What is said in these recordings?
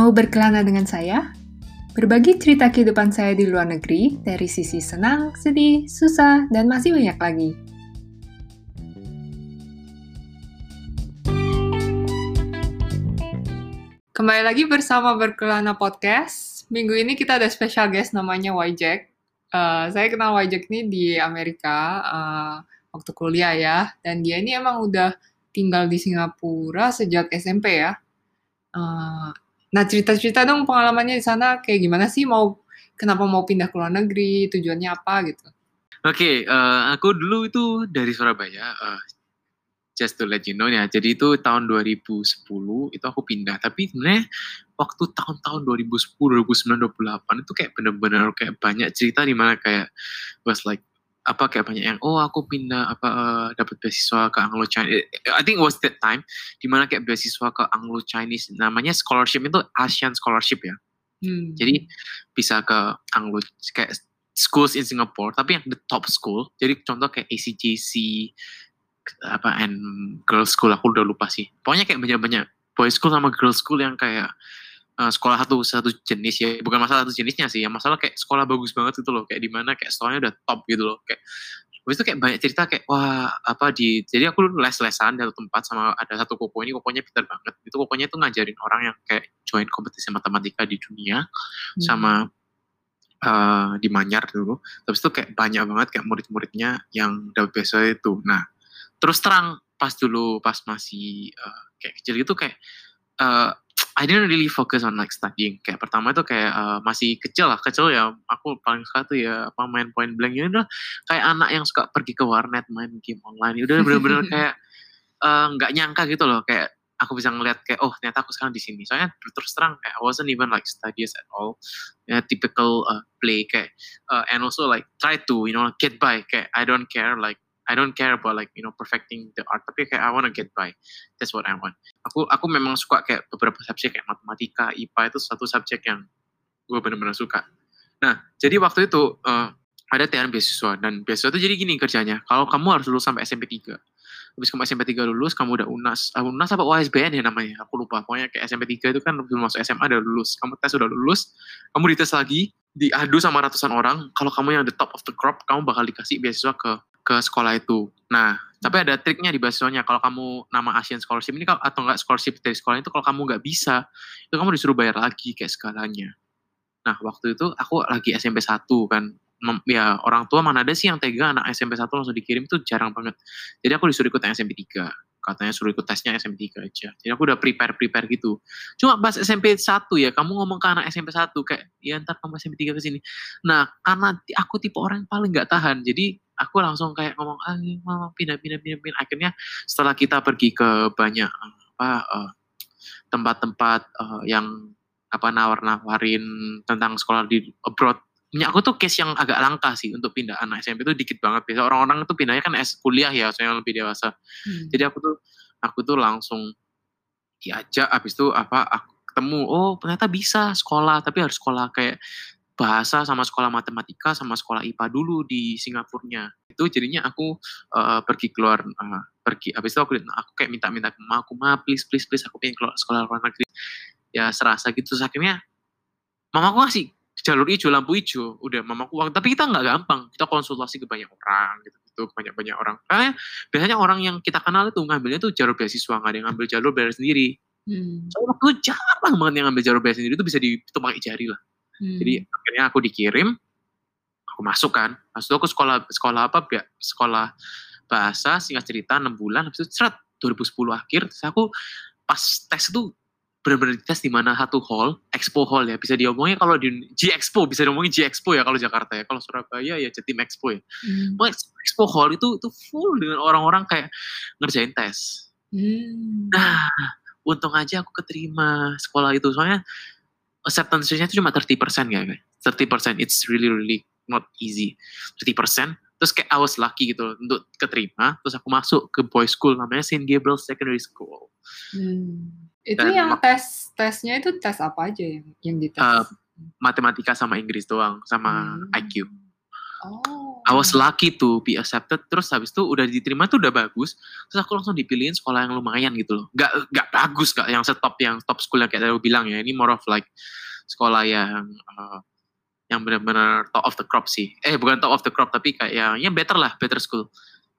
Mau berkelana dengan saya? Berbagi cerita kehidupan saya di luar negeri dari sisi senang, sedih, susah, dan masih banyak lagi. Kembali lagi bersama Berkelana Podcast. Minggu ini kita ada special guest namanya Wajek. Uh, saya kenal Wajek ini di Amerika uh, waktu kuliah ya. Dan dia ini emang udah tinggal di Singapura sejak SMP ya. Uh, Nah, cerita-cerita dong pengalamannya di sana kayak gimana sih mau kenapa mau pindah ke luar negeri, tujuannya apa gitu. Oke, okay, uh, eh, aku dulu itu dari Surabaya. Uh, just to let you know ya. Jadi itu tahun 2010 itu aku pindah. Tapi sebenarnya waktu tahun-tahun 2010, 2009, 2008 itu kayak bener-bener kayak banyak cerita di mana kayak was like apa kayak banyak yang oh aku pindah apa uh, dapat beasiswa ke Anglo Chinese. I think it was that time di mana kayak beasiswa ke Anglo Chinese namanya scholarship itu Asian scholarship ya. Hmm. jadi bisa ke Anglo kayak schools in Singapore tapi yang the top school. Jadi contoh kayak ACJC apa and girls school aku udah lupa sih. Pokoknya kayak banyak-banyak boys school sama girls school yang kayak uh, sekolah satu satu jenis ya. Bukan masalah satu jenisnya sih ya masalah kayak sekolah bagus banget gitu loh. Kayak di mana kayak sekolahnya udah top gitu loh. Kayak Habis itu kayak banyak cerita kayak wah apa di jadi aku les-lesan di satu tempat sama ada satu koko ini kokonya pintar banget. Itu kokonya itu ngajarin orang yang kayak join kompetisi matematika di dunia hmm. sama uh, di Manyar dulu. Terus itu kayak banyak banget kayak murid-muridnya yang dapat beasiswa itu. Nah terus terang pas dulu pas masih uh, kayak kecil itu kayak uh, I didn't really focus on like studying. Kayak pertama itu kayak uh, masih kecil lah, kecil ya. Aku paling suka tuh ya apa main point blank ya udah kayak anak yang suka pergi ke warnet main game online. Ya udah bener-bener kayak eh, nggak uh, nyangka gitu loh kayak aku bisa ngeliat kayak oh ternyata aku sekarang di sini. Soalnya terus terang kayak I wasn't even like studies at all. Ya, typical uh, play kayak uh, and also like try to you know get by kayak I don't care like I don't care about like you know perfecting the art tapi kayak I wanna get by. That's what I want. Aku aku memang suka kayak beberapa subjek kayak matematika IPA itu satu subjek yang gue benar-benar suka. Nah jadi waktu itu uh, ada TN beasiswa dan beasiswa itu jadi gini kerjanya. Kalau kamu harus lulus sampai SMP 3 habis kamu SMP 3 lulus kamu udah UNAS uh, UNAS apa OSBN ya namanya aku lupa. Pokoknya kayak SMP 3 itu kan belum masuk SMA udah lulus. Kamu tes udah lulus kamu dites lagi diadu sama ratusan orang. Kalau kamu yang the top of the crop kamu bakal dikasih beasiswa ke ke sekolah itu. Nah, tapi ada triknya di beasiswanya. Kalau kamu nama Asian Scholarship ini atau enggak scholarship dari sekolah itu, kalau kamu nggak bisa, itu kamu disuruh bayar lagi kayak skalanya. Nah, waktu itu aku lagi SMP 1 kan. Ya, orang tua mana ada sih yang tega anak SMP 1 langsung dikirim itu jarang banget. Jadi aku disuruh ikut SMP 3 katanya suruh ikut tesnya SMP 3 aja. Jadi aku udah prepare-prepare gitu. Cuma pas SMP 1 ya, kamu ngomong ke anak SMP 1 kayak, ya ntar kamu SMP 3 ke sini. Nah, karena aku tipe orang yang paling nggak tahan, jadi aku langsung kayak ngomong ah mau pindah pindah pindah pindah. Akhirnya setelah kita pergi ke banyak apa uh, tempat-tempat uh, yang apa nawar-nawarin tentang sekolah di abroad punya aku tuh case yang agak langka sih untuk pindah anak SMP itu dikit banget. Biasa orang-orang itu pindahnya kan S kuliah ya soalnya lebih dewasa. Hmm. jadi aku tuh aku tuh langsung diajak habis itu apa aku ketemu oh ternyata bisa sekolah tapi harus sekolah kayak bahasa sama sekolah matematika sama sekolah IPA dulu di Singapurnya. Itu jadinya aku uh, pergi keluar uh, pergi habis itu aku aku kayak minta-minta ke aku ma please please please aku pengen keluar sekolah luar negeri. Ya serasa gitu. Terus akhirnya mamaku ngasih jalur hijau lampu hijau. Udah mamaku uang. Tapi kita nggak gampang. Kita konsultasi ke banyak orang gitu gitu. Banyak banyak orang. Karena biasanya orang yang kita kenal itu ngambilnya tuh jalur beasiswa. Nggak ada yang ngambil jalur bayar sendiri. Hmm. soalnya waktu itu jarang banget yang ngambil jalur bayar sendiri. Itu bisa dihitung pakai jari lah Hmm. Jadi akhirnya aku dikirim, aku masuk kan. Masuk aku sekolah sekolah apa? Sekolah bahasa singkat cerita 6 bulan habis itu seret 2010 akhir terus aku pas tes itu benar-benar tes di mana satu hall, Expo Hall ya, bisa diomongin kalau di G Expo, bisa diomongin G Expo ya kalau Jakarta ya, kalau Surabaya ya Jatim Expo ya. Hmm. Expo Hall itu itu full dengan orang-orang kayak ngerjain tes. Hmm. Nah, untung aja aku keterima sekolah itu, soalnya acceptance rate-nya itu cuma 30% ya guys. 30% it's really really not easy. 30% terus kayak I was lucky gitu untuk keterima terus aku masuk ke boys school namanya Saint Gabriel Secondary School. Hmm. Itu Dan yang tes tesnya itu tes apa aja yang yang dites? Uh, matematika sama Inggris doang sama hmm. IQ. Oh. I was Hmm. lucky to be accepted. Terus habis itu udah diterima tuh udah bagus. Terus aku langsung dipilihin sekolah yang lumayan gitu loh. Gak nggak bagus gak yang setop yang top school yang kayak tadi bilang ya. Ini more of like sekolah yang uh, yang benar-benar top of the crop sih. Eh bukan top of the crop tapi kayak ya, ya better lah, better school.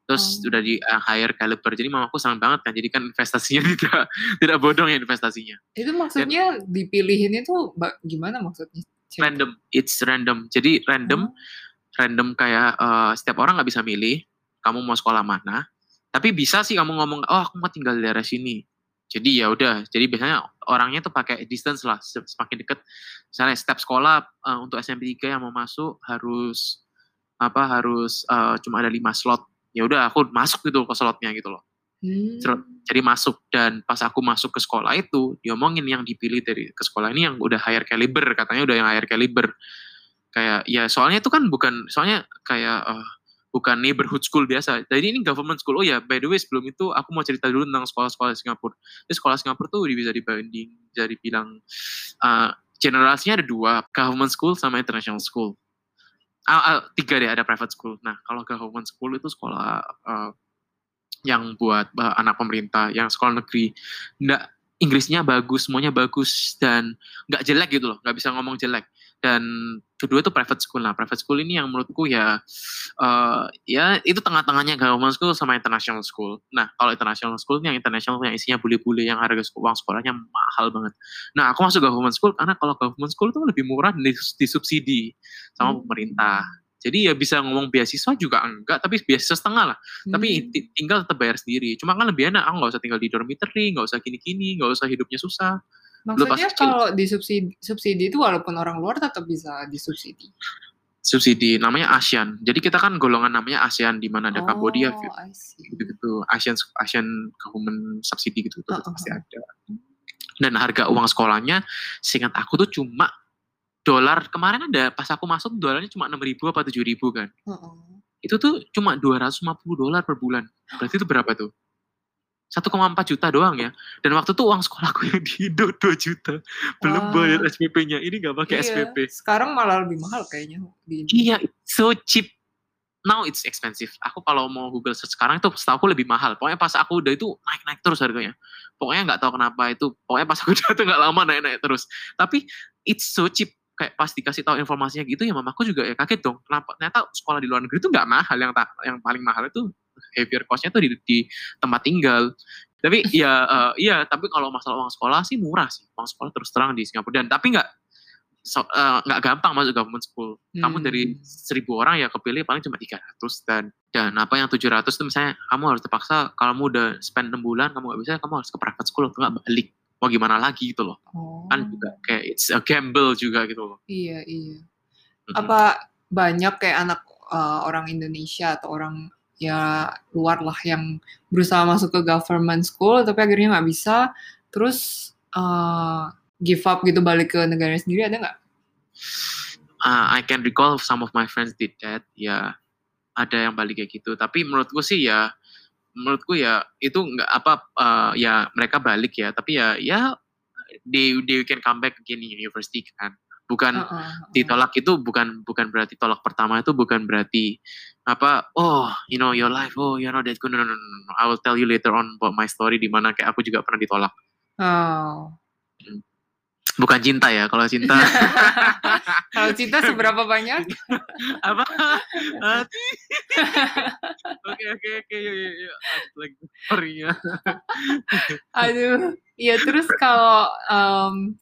Terus Oh. udah di uh, higher caliber. Jadi mamaku senang banget kan. Jadi kan investasinya tidak tidak bodong ya investasinya. Itu maksudnya dipilihin itu gimana maksudnya? Random, it's random. Jadi random Oh. Random kayak eh, setiap orang nggak bisa milih kamu mau sekolah mana. Tapi bisa sih kamu ngomong oh aku mau tinggal di daerah sini. Jadi ya udah jadi biasanya orangnya tuh pakai distance lah se- semakin deket. Misalnya step sekolah eh, untuk SMP 3 yang mau masuk harus apa harus eh, cuma ada lima slot. Ya udah aku masuk gitu ke slotnya gitu loh. Hmm. Jadi masuk. Dan pas aku masuk ke sekolah itu diomongin yang dipilih dari ke sekolah ini yang udah higher caliber katanya udah yang higher caliber kayak ya soalnya itu kan bukan soalnya kayak eh, bukan neighborhood school biasa. Jadi ini government school. Oh ya by the way sebelum itu aku mau cerita dulu tentang sekolah-sekolah Singapura. Jadi sekolah Singapura tuh bisa dibanding bisa dibilang eh, generasinya ada dua government school sama international school. Ah, ah, tiga deh ada private school. Nah kalau government school itu sekolah eh, yang buat eh, anak pemerintah yang sekolah negeri. Nggak Inggrisnya bagus semuanya bagus dan nggak jelek gitu loh. Nggak bisa ngomong jelek dan kedua itu private school nah private school ini yang menurutku ya eh, ya itu tengah-tengahnya government school sama international school nah kalau international school ini yang international yang isinya bule-bule yang harga uang sekolahnya mahal banget nah aku masuk government school karena kalau government school itu lebih murah dan dis- disubsidi sama Hmm. pemerintah jadi ya bisa ngomong beasiswa juga enggak tapi beasiswa setengah lah tapi Hmm. ti- tinggal tetap bayar sendiri. Cuma kan lebih enak, aku nggak usah tinggal di dormitory, nggak usah gini-gini, nggak usah hidupnya susah. Maksudnya kalau disubsidi subsidi itu walaupun orang luar tetap bisa disubsidi. Subsidi namanya ASEAN. Jadi kita kan golongan namanya ASEAN di mana ada Oh, see. gitu-gitu. ASEAN ASEAN government subsidi gitu tuh Uh-uh. pasti ada. Dan harga uang sekolahnya, seingat aku tuh cuma dolar kemarin ada pas aku masuk dolarnya cuma enam ribu apa tujuh ribu kan Heeh. itu tuh cuma 250 dolar per bulan berarti itu berapa tuh 1,4 juta doang ya. Dan waktu itu uang sekolahku yang di Indo 2 juta. Belum Wah. bayar SPP-nya ini nggak pakai Iya, SPP Sekarang malah lebih mahal kayaknya. Di Indo. iya so cheap. Now it's expensive. Aku kalau mau Google search sekarang itu setahu aku lebih mahal. Pokoknya pas aku udah itu naik-naik terus harganya. Pokoknya nggak tahu kenapa itu. Pokoknya pas aku udah tuh nggak lama naik-naik terus. Tapi it's so cheap. Kayak pas dikasih tahu informasinya gitu ya mamaku juga ya kaget dong. Kenapa? Ternyata sekolah di luar negeri itu nggak mahal. Yang ta- yang paling mahal itu heavier cost-nya tuh di, di tempat tinggal. Tapi ya eh, iya tapi kalau masalah uang sekolah sih murah sih. Uang sekolah terus terang di Singapura. Dan tapi nggak so- nggak gampang masuk government school. Kamu Hmm. dari seribu orang ya kepilih paling cuma 300 dan dan apa yang 700 itu misalnya kamu harus terpaksa kalau kamu udah spend 6 bulan kamu nggak bisa kamu harus ke private school atau nggak balik. Mau gimana lagi gitu loh. Oh. kan juga kayak it's a gamble juga gitu loh. Iya, iya. Apa banyak kayak anak uh, orang Indonesia atau orang ya luar lah yang berusaha masuk ke government school tapi akhirnya nggak bisa. Terus uh, give up gitu balik ke negara sendiri ada nggak? uh, I can recall some of my friends did that ya. Ada yang balik kayak gitu. Tapi menurutku sih ya menurutku ya itu nggak apa uh, ya mereka balik ya. Tapi ya ya they they can come back again in university kan bukan Heeh, heeh. ditolak itu bukan bukan berarti tolak pertama itu bukan berarti apa oh you know your life oh you're not that good. No no no no no. I will tell you later on about my story di mana kayak aku juga pernah ditolak. Oh. bukan cinta ya kalau cinta. Kalau cinta seberapa banyak? apa? Hati. Oke oke oke yuk yuk yuk. Lagi story-nya Aduh, iya terus kalau em,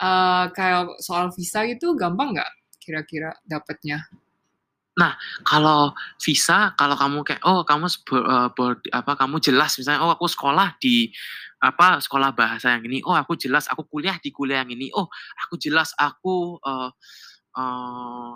eh, kayak soal visa gitu gampang nggak kira-kira dapetnya? kalau visa kalau kamu kayak oh kamu sebo- eh, bod- apa kamu jelas misalnya oh aku sekolah di apa sekolah bahasa yang ini oh aku jelas aku kuliah di kuliah yang ini oh aku jelas aku eh, eh,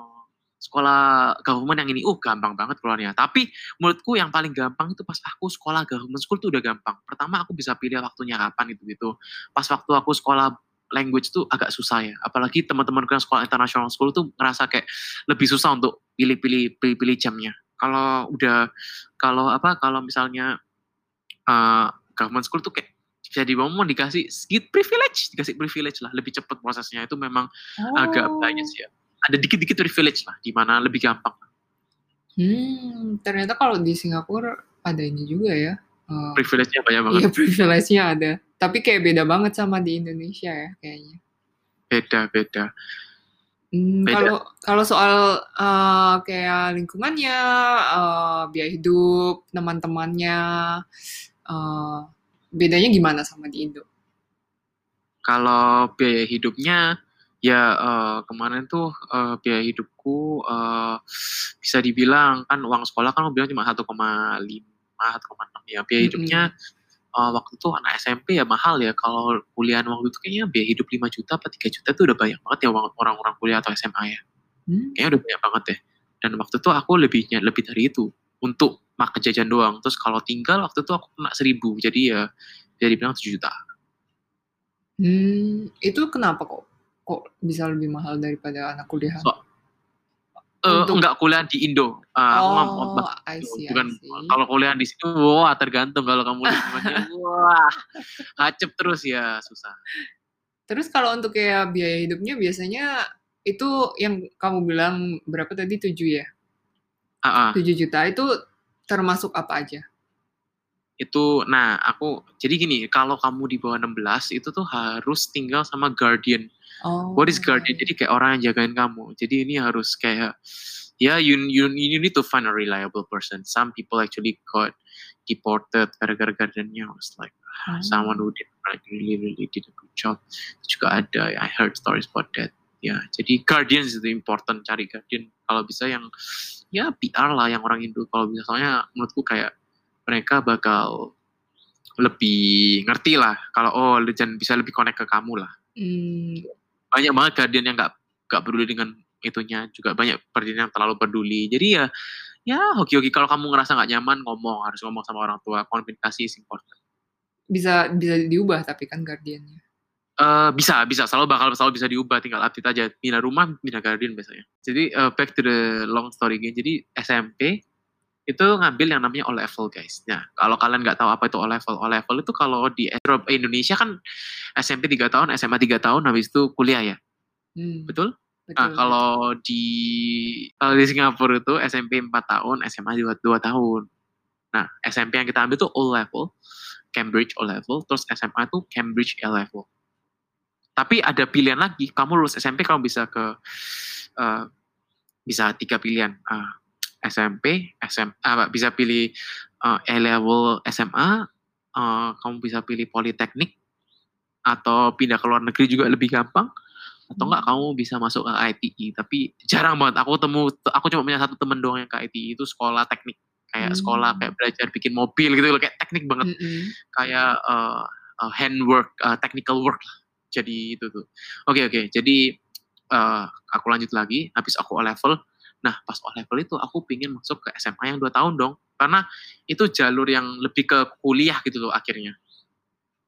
sekolah government yang ini. Oh gampang banget keluarnya. Tapi menurutku yang paling gampang itu pas aku sekolah government school itu udah gampang. Pertama aku bisa pilih waktunya kapan gitu gitu pas waktu aku sekolah language itu agak susah ya apalagi teman-temanku yang sekolah international school tuh ngerasa kayak lebih susah untuk pilih-pilih pilih-pilih jamnya kalau udah kalau apa kalau misalnya uh, government school tuh kayak bisa dibangun dikasih sedikit privilege dikasih privilege lah lebih cepat prosesnya itu memang agak Oh. banyak sih ya ada dikit-dikit privilege lah di mana lebih gampang Hmm, ternyata kalau di Singapura ada ini juga ya. Uh, Privilege-nya banyak banget. Iya, privilege-nya ada. Tapi kayak beda banget sama di Indonesia ya kayaknya. Beda, beda. Hmm, kalau kalau soal uh, kayak lingkungannya, uh, biaya hidup, teman-temannya, uh, bedanya gimana sama di Indo? Kalau biaya hidupnya, ya uh, kemarin tuh uh, biaya hidupku uh, bisa dibilang kan uang sekolah kan aku bilang cuma 1,5, 1,6 ya. Biaya hidupnya uh, waktu itu anak SMP ya mahal ya. Kalau kuliah waktu itu kayaknya biaya hidup 5 juta apa 3 juta tuh udah banyak banget ya orang-orang kuliah atau SMA ya. Hmm? Kayaknya udah banyak banget ya. Dan waktu itu aku lebihnya lebih dari itu untuk makan jajan doang. Terus kalau tinggal waktu itu aku kena 1000. Jadi ya bisa dibilang 7 juta. Hmm, itu kenapa kok kok bisa lebih mahal daripada anak kuliahan? So, uh, Untuk- enggak kuliah di Indo. Uh, oh, I see, I bukan see. kalau kuliah di situ wah tergantung kalau kamu lingkungannya wah hacep terus ya susah. Terus kalau untuk kayak biaya hidupnya biasanya itu yang kamu bilang berapa tadi 7 ya? Ah, ah. 7 juta itu termasuk apa aja? Itu nah aku jadi gini kalau kamu di bawah 16 itu tuh harus tinggal sama guardian. Oh. what is guardian? Jadi kayak orang yang jagain kamu. Jadi ini harus kayak ya you, you you need to find a reliable person. Some people actually got deported gara-gara guardiannya was like Oh. someone who did like really really did a good job. Juga ada. I heard stories about that. Ya jadi guardian the important. Cari guardian. Kalau bisa yang ya PR lah yang orang Indo kalau bisa soalnya menurutku kayak mereka bakal lebih ngerti lah kalau oh dan bisa lebih connect ke kamu lah. Hmm, banyak banget guardian yang nggak nggak peduli dengan itunya juga banyak guardian yang terlalu peduli. Jadi ya ya hoki-hoki. Kalau kamu ngerasa nggak nyaman ngomong harus ngomong sama orang tua. Komunikasi is important. Bisa bisa diubah tapi kan guardiannya. Eh, bisa bisa. Selalu bakal selalu bisa diubah. Tinggal update aja. Pindah rumah pindah guardian biasanya. Jadi eh, back to the long story again. Jadi SMP itu ngambil yang namanya O level guys nah kalau kalian nggak tahu apa itu O level O level itu kalau di Indonesia kan SMP 3 tahun SMA 3 tahun habis itu kuliah ya Hmm, betul betul. Nah, kalau di kalau di Singapura itu SMP 4 tahun, SMA 2, 2 tahun. Nah, SMP yang kita ambil tuh O level, Cambridge O level, terus SMA itu Cambridge A level. Tapi ada pilihan lagi, kamu lulus SMP kamu bisa ke eh, bisa tiga pilihan. Ah, SMP, SM, ah, bisa pilih eh, A level SMA, eh, kamu bisa pilih politeknik atau pindah ke luar negeri juga lebih gampang. Atau enggak kamu bisa masuk ke ITI tapi jarang banget. Aku temu aku cuma punya satu temen doang yang ke ITI itu sekolah teknik. Kayak Hmm. sekolah kayak belajar bikin mobil gitu loh kayak teknik banget. Mm-mm. kayak uh, uh, handwork uh, technical work lah. Jadi itu tuh. Oke oke. Jadi uh, aku lanjut lagi. Habis aku O level nah pas O level itu aku pingin masuk ke SMA yang dua tahun dong karena itu jalur yang lebih ke kuliah gitu loh akhirnya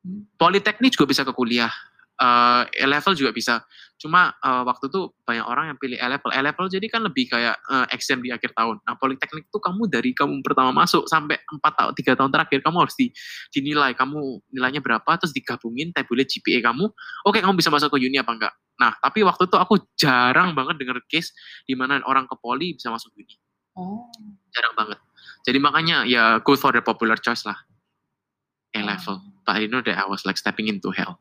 Hmm. Politeknik juga bisa ke kuliah. Uh, level juga bisa. Cuma uh, waktu itu banyak orang yang pilih level. Level jadi kan lebih kayak uh, exam di akhir tahun. Nah, politeknik itu kamu dari kamu pertama masuk sampai 4 tahun 3 tahun terakhir kamu harus di, dinilai kamu nilainya berapa terus digabungin tabulate GPA kamu. Oke, kamu bisa masuk ke uni apa enggak? Nah, tapi waktu itu aku jarang banget denger case di mana orang ke poli bisa masuk uni. Oh. Jarang banget. Jadi makanya ya go for the popular choice lah. A level. Oh. But I know that I was like stepping into hell.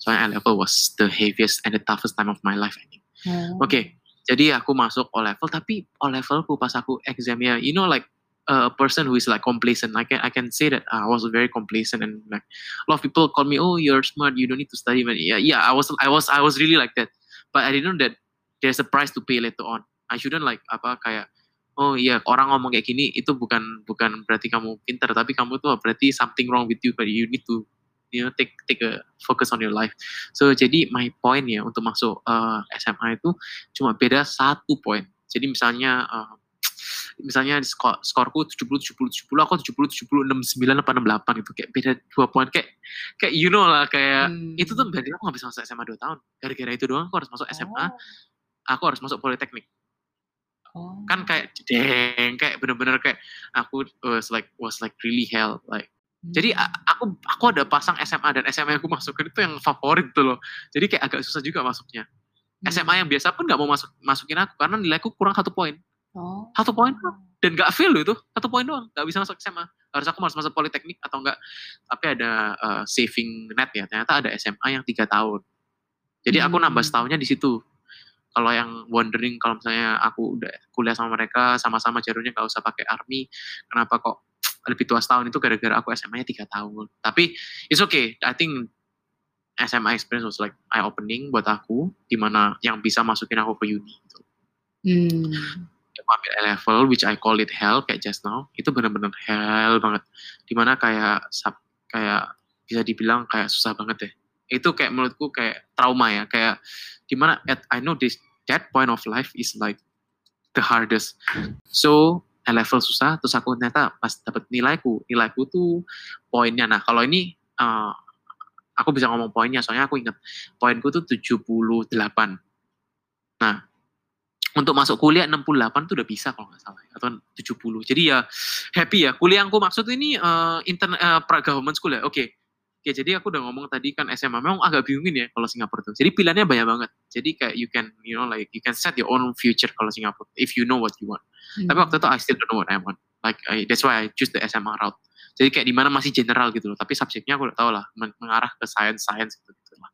So A level was the heaviest and the toughest time of my life I think. Oh. Oke, jadi aku masuk O level tapi O levelku pas aku exam ya, you know like a person who is like complacent. I can I can say that I was very complacent and like a lot of people call me, oh you're smart, you don't need to study. But yeah, yeah, I was I was I was really like that. But I didn't know that there's a price to pay later on. I shouldn't like apa kayak oh iya orang ngomong kayak gini itu bukan bukan berarti kamu pintar tapi kamu tuh berarti something wrong with you but you need to you know take take a focus on your life. So jadi my point ya untuk masuk uh, SMA itu cuma beda satu poin jadi misalnya uh, misalnya skor skorku 70 70 70 aku 70 70 69 apa 68 gitu. Kayak beda dua poin kayak kayak you know lah kayak Hmm. itu tuh berarti aku gak bisa masuk SMA 2 tahun. Gara-gara itu doang aku harus masuk SMA aku harus masuk politeknik. Oh. kan kayak deng kayak bener-bener kayak aku was like was like really hell like jadi Hmm. aku aku ada pasang SMA dan SMA yang aku masukin itu yang favorit tuh loh. Jadi kayak agak susah juga masuknya. Hmm. SMA yang biasa pun nggak mau masuk masukin aku karena nilaiku kurang satu poin. Oh. satu poin dan gak fail loh itu. Satu poin doang. Gak bisa masuk SMA harus aku harus masuk politeknik atau enggak tapi ada uh, saving net ya. Ternyata ada SMA yang tiga tahun. Jadi aku nambah Hmm. setahunnya di situ. Kalau yang wondering kalau misalnya aku udah kuliah sama mereka sama-sama jalurnya gak usah pakai army kenapa kok lebih tua setahun itu gara-gara aku SMA-nya tiga tahun. Tapi it's okay. I think SMA experience was like eye opening buat aku di mana yang bisa masukin aku ke uni gitu. Hmm. aku ambil A level which I call it hell kayak just now. Itu benar-benar hell banget. Di mana kayak sub kayak bisa dibilang kayak susah banget deh. Itu kayak menurutku kayak trauma ya. Kayak di mana at I know this that point of life is like the hardest. So level susah terus aku ternyata pas dapat nilaiku nilaiku tuh poinnya nah kalau ini eh, aku bisa ngomong poinnya soalnya aku ingat poinku tuh 78 nah untuk masuk kuliah 68 tuh udah bisa kalau nggak salah atau 70 jadi ya happy ya kuliah aku maksud ini uh, intern uh, government school ya oke Oke, jadi aku udah ngomong tadi kan SMA memang agak bingungin ya kalau Singapura tuh. Jadi pilihannya banyak banget. Jadi kayak you can, you know, like you can set your own future kalau Singapura if you know what you want. Hmm. Tapi waktu itu I still don't know what I want. Like I, that's why I choose the SMA route. Jadi kayak di mana masih general gitu loh. Tapi subjeknya aku udah tahu lah men- mengarah ke science science gitu gitu lah.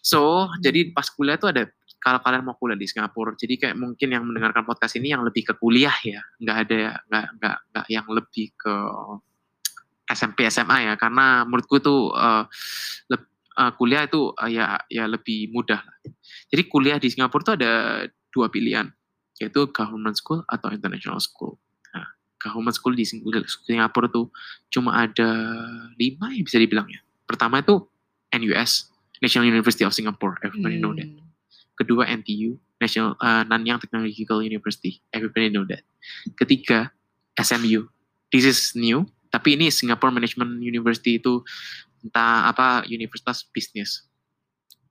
So jadi pas kuliah tuh ada kalau kalian mau kuliah di Singapura, jadi kayak mungkin yang mendengarkan podcast ini yang lebih ke kuliah ya, nggak ada nggak nggak nggak yang lebih ke SMP SMA ya, karena menurutku tuh eh, leb- eh, kuliah itu eh, ya ya lebih mudah. lah. Jadi kuliah di Singapura tuh ada dua pilihan, yaitu government school atau international school. Nah, government school di Sing- Singapura tuh cuma ada lima yang bisa dibilang ya. Pertama itu NUS, National University of Singapore, everybody know that. Hmm. Kedua NTU, National uh, Nanyang Technological University, everybody know that. Ketiga SMU, this is new, tapi ini Singapore Management University itu entah apa Universitas Bisnis,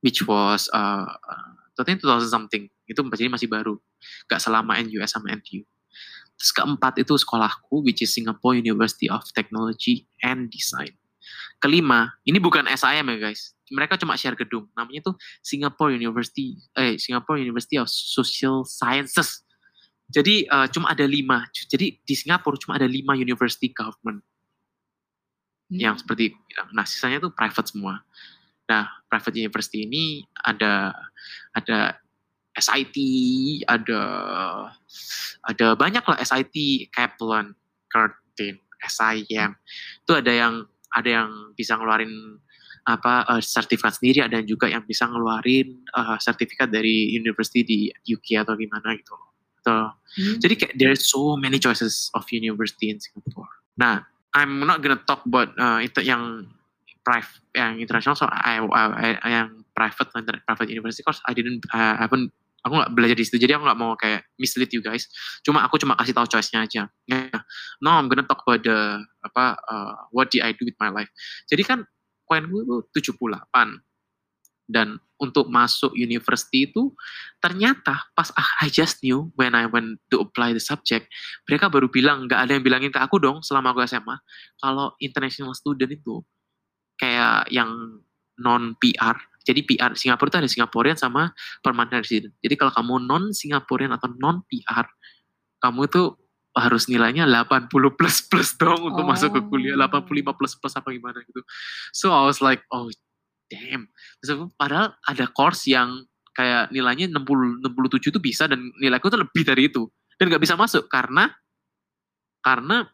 which was uh, uh, I think 2000 something, itu jadi masih baru, gak selama NUS sama NTU. Terus keempat itu sekolahku, which is Singapore University of Technology and Design. Kelima, ini bukan SIM ya guys, mereka cuma share gedung, namanya tuh Singapore University, eh Singapore University of Social Sciences. Jadi eh, cuma ada lima, jadi di Singapura cuma ada lima university government yang Hmm. seperti aku bilang. Nah, sisanya tuh private semua. Nah, private university ini ada ada SIT, ada ada banyak lah SIT, Kaplan, Curtin, SIM. Itu ada yang ada yang bisa ngeluarin apa eh, sertifikat sendiri, ada yang juga yang bisa ngeluarin eh, sertifikat dari university di UK atau gimana gitu. Atau Hmm. jadi kayak there's so many choices of university in Singapore. Nah, I'm not gonna talk about uh, itu yang private, yang international, so I, I, I- yang private private university course I didn't, I haven't, aku nggak belajar di situ, jadi aku nggak mau kayak mislead you guys. Cuma aku cuma kasih tahu choice-nya aja. Nah, no, I'm gonna talk about the apa, uh, what did I do with my life. Jadi kan poin gue tuh 78 dan untuk masuk university itu ternyata pas I just knew when I went to apply the subject mereka baru bilang nggak ada yang bilangin ke aku dong selama aku SMA kalau international student itu kayak yang non PR jadi PR Singapura itu ada Singaporean sama permanent resident. Jadi kalau kamu non Singaporean atau non PR kamu itu harus nilainya 80 plus plus dong untuk masuk ke kuliah. Oh. 85 plus plus apa gimana gitu. So I was like oh damn. Padahal ada course yang kayak nilainya 60 67 itu bisa dan nilaiku tuh lebih dari itu. Dan nggak bisa masuk karena karena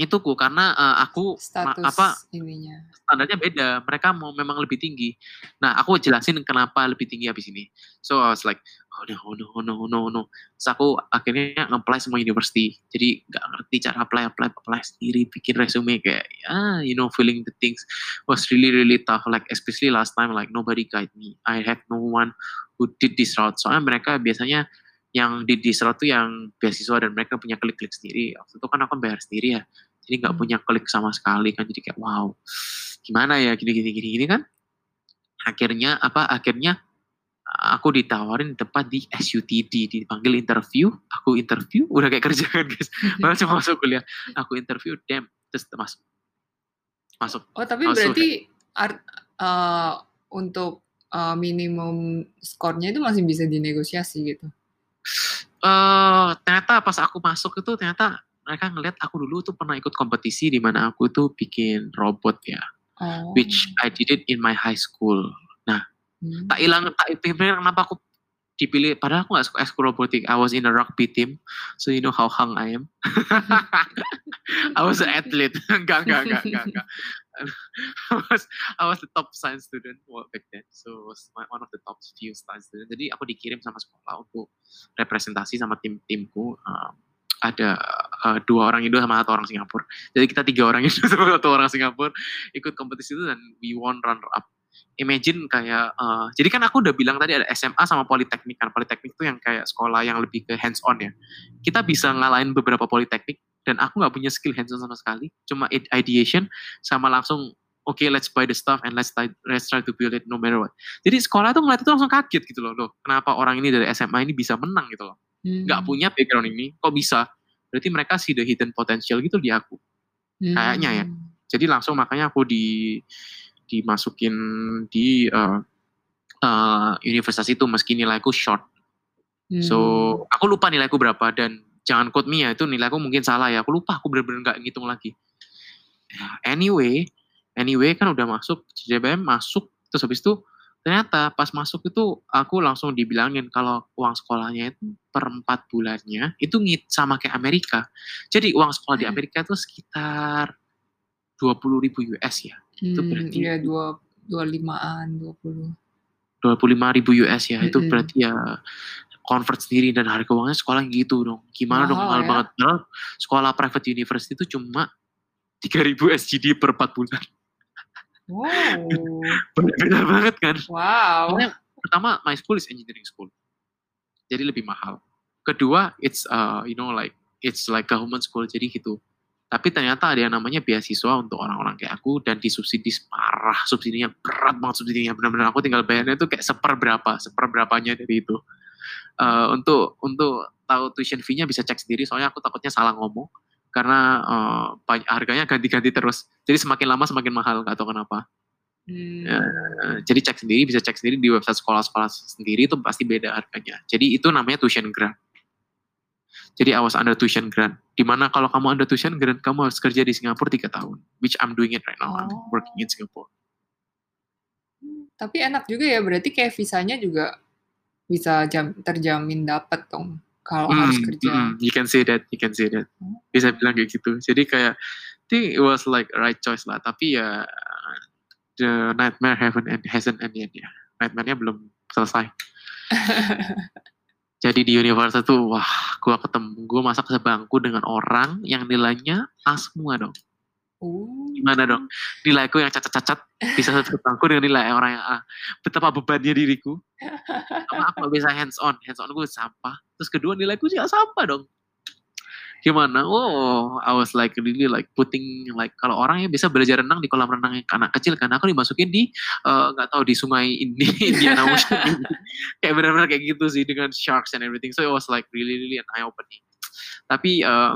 itu ku karena eh, aku status apa ininya. standarnya beda mereka mau memang lebih tinggi. Nah aku jelasin kenapa lebih tinggi habis ini. So I was like oh no oh no oh no oh no oh no. Terus aku akhirnya nge-apply semua university. Jadi nggak ngerti cara apply apply apply sendiri bikin resume kayak ah you know filling the things was really really tough. Like especially last time like nobody guide me. I have no one who did this route. Soalnya mereka biasanya yang di route tuh yang beasiswa dan mereka punya klik-klik sendiri. Waktu itu kan aku bayar sendiri ya. Jadi nggak Hmm. punya klik sama sekali kan. Jadi kayak wow gimana ya gini gini gini gini kan? Akhirnya apa akhirnya aku ditawarin tempat di SUTD dipanggil interview. Aku interview udah kayak kerja kan guys. Malah cuma masuk kuliah. Aku interview damn terus masuk masuk. Oh, tapi Masuk, berarti art, eh, untuk eh, minimum skornya itu masih bisa dinegosiasi gitu. Eh ternyata pas aku masuk itu ternyata mereka ngeliat aku dulu tuh pernah ikut kompetisi di mana aku tuh bikin robot ya, Oh. which I did it in my high school. Hmm. Tak hilang, tak pikir kenapa aku dipilih, padahal aku gak suka ekskul robotik. I was in a rugby team, so you know how hung I am. I was an athlete. enggak, enggak, enggak, enggak. I was I was the top science student back then, so was my, one of the top few science student. Jadi aku dikirim sama sekolah untuk representasi sama tim-timku. Um, ada uh, dua orang Indo sama satu orang Singapura. Jadi kita tiga orang Indo sama satu orang Singapura ikut kompetisi itu dan we won runner up. Imagine kayak, uh, jadi kan aku udah bilang tadi ada SMA sama Politeknik kan. Politeknik itu yang kayak sekolah yang lebih ke hands on ya. Kita bisa ngalahin beberapa Politeknik dan aku nggak punya skill hands on sama sekali. Cuma ide- ideation sama langsung oke let's buy the stuff and let's try, let's try to build it no matter what. Jadi sekolah tuh ngeliat itu langsung kaget gitu loh. Loh, kenapa orang ini dari SMA ini bisa menang gitu loh. Hmm. Nggak punya background ini, kok bisa? Berarti mereka see the hidden potential gitu di aku. Hmm. kayaknya ya. Jadi langsung makanya aku di dimasukin di uh, uh, universitas itu meski nilaiku short. Hmm. So aku lupa nilaiku berapa dan jangan quote me ya itu nilaiku mungkin salah ya. Aku lupa aku bener-bener nggak ngitung lagi. Ya, Anyway, anyway kan udah masuk JBM masuk terus habis itu ternyata pas masuk itu aku langsung dibilangin kalau uang sekolahnya itu per empat bulannya itu ngit sama kayak Amerika. Jadi uang sekolah di Hmm. Amerika itu sekitar 20 ribu US ya. Itu Hmm, berarti- Iya, dua, dua limaan, dua puluh. 25 ribu US ya. Itu berarti ya convert sendiri dan harga uangnya sekolah gitu dong. Gimana dong Mahal mahal ya. banget. Padahal sekolah private university itu cuma 3000 SGD per 4 bulan. Wow. Berbeda banget kan. wow. Soalnya pertama my school is engineering school. Jadi lebih mahal. Kedua it's uh, you know like it's like government school jadi gitu. Tapi ternyata ada yang namanya beasiswa untuk orang-orang kayak aku dan disubsidi parah, subsidinya berat banget subsidinya benar-benar aku tinggal bayarnya itu kayak seperberapa, seperberapanya dari itu. Eh, untuk untuk tahu tuition fee-nya bisa cek sendiri soalnya aku takutnya salah ngomong karena banyak- harganya ganti-ganti terus. Jadi semakin lama semakin mahal nggak tahu kenapa. Hmm. Ya. Eh, jadi cek sendiri bisa cek sendiri di website sekolah-sekolah sendiri itu pasti beda harganya. Jadi itu namanya tuition grant. Jadi I was under tuition grant. Di mana kalau kamu under tuition grant, kamu harus kerja di Singapura tiga tahun. Which I'm doing it right now. I'm Oh. working in Singapore. Tapi enak juga ya, berarti kayak visanya juga bisa jam, terjamin dapat dong kalau harus Mm, kerja. mm, you can say that, you can say that. Hmm. Bisa bilang kayak gitu. Jadi kayak, I think it was like right choice lah. Tapi ya, the nightmare haven't end, hasn't ended ya. Nightmare-nya belum selesai. Jadi di universitas tuh, wah, gua ketemu, gua masak sebangku dengan orang yang nilainya A semua dong. Oh. Gimana dong? Nilaiku yang cacat-cacat bisa sebangku dengan nilai orang yang A. Betapa bebannya diriku. Sama aku gak bisa hands on. Hands on gue sampah. Terus kedua nilaiku juga sampah dong. Gimana? Oh, I was like really like putting like kalau orang yang bisa belajar renang di kolam renang yang anak kecil kan aku dimasukin di eh, nggak tahu di sungai ini Indian Ocean kayak benar-benar kayak gitu sih dengan sharks and everything. So it was like really really an eye opening tapi eh,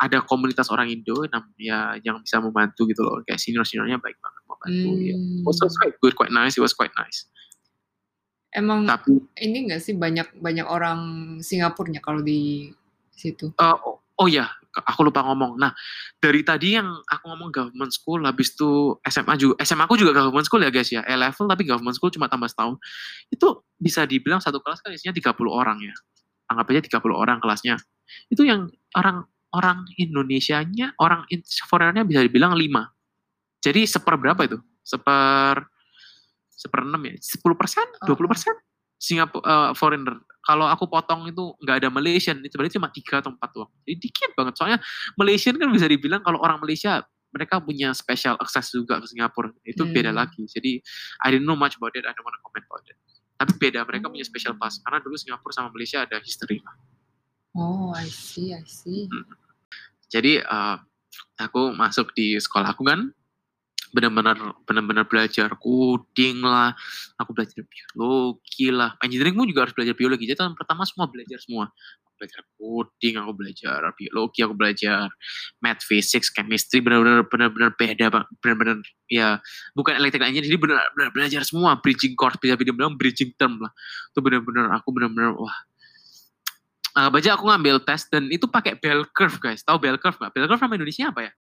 ada komunitas orang Indo ya yang bisa membantu gitu loh. Kayak senior seniornya baik banget membantu ya. Hmm. was, was quite good quite nice. It was quite nice. Emang tapi ini nggak sih banyak banyak orang Singapurnya kalau di situ? Eh, oh, oh ya, aku lupa ngomong. Nah, dari tadi yang aku ngomong government school, habis itu SMA juga, SMA aku juga government school ya guys ya, A level tapi government school cuma tambah setahun. Itu bisa dibilang satu kelas kan isinya 30 orang ya. Anggap aja 30 orang kelasnya. Itu yang orang orang Indonesianya, orang foreignernya bisa dibilang 5. Jadi seper berapa itu? Seper seper 6 ya? 10 persen? 20 persen? Singapura eh, foreigner. Kalau aku potong itu nggak ada Malaysian, itu berarti cuma tiga atau empat doang. Jadi dikit banget. Soalnya Malaysian kan bisa dibilang kalau orang Malaysia mereka punya special access juga ke Singapura. Itu Hmm. beda lagi. Jadi I didn't know much about it. I don't want to comment about it. Tapi beda, mereka punya special Hmm. pass. Karena dulu Singapura sama Malaysia ada history lah. Oh, I see, I see. Jadi eh, aku masuk di sekolah aku kan benar-benar benar-benar belajar coding lah, aku belajar biologi lah, engineering pun juga harus belajar biologi. Jadi tahun pertama semua belajar semua. Aku belajar coding, aku belajar biologi, aku belajar math, physics, chemistry, benar-benar benar-benar beda benar-benar ya bukan electrical engineering, jadi benar-benar belajar semua bridging course, bisa bilang bridging term lah. Itu benar-benar aku benar-benar wah uh, baca aku ngambil tes dan itu pakai bell curve guys. Tahu bell curve nggak? Bell curve nama Indonesia apa ya?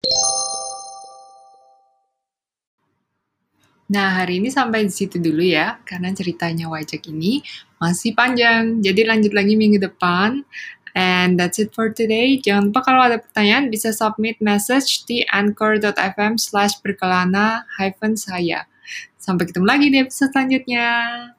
Nah, hari ini sampai di situ dulu ya, karena ceritanya Wajak ini masih panjang. Jadi lanjut lagi minggu depan. And that's it for today. Jangan lupa kalau ada pertanyaan bisa submit message di anchor.fm slash berkelana hyphen saya. Sampai ketemu lagi di episode selanjutnya.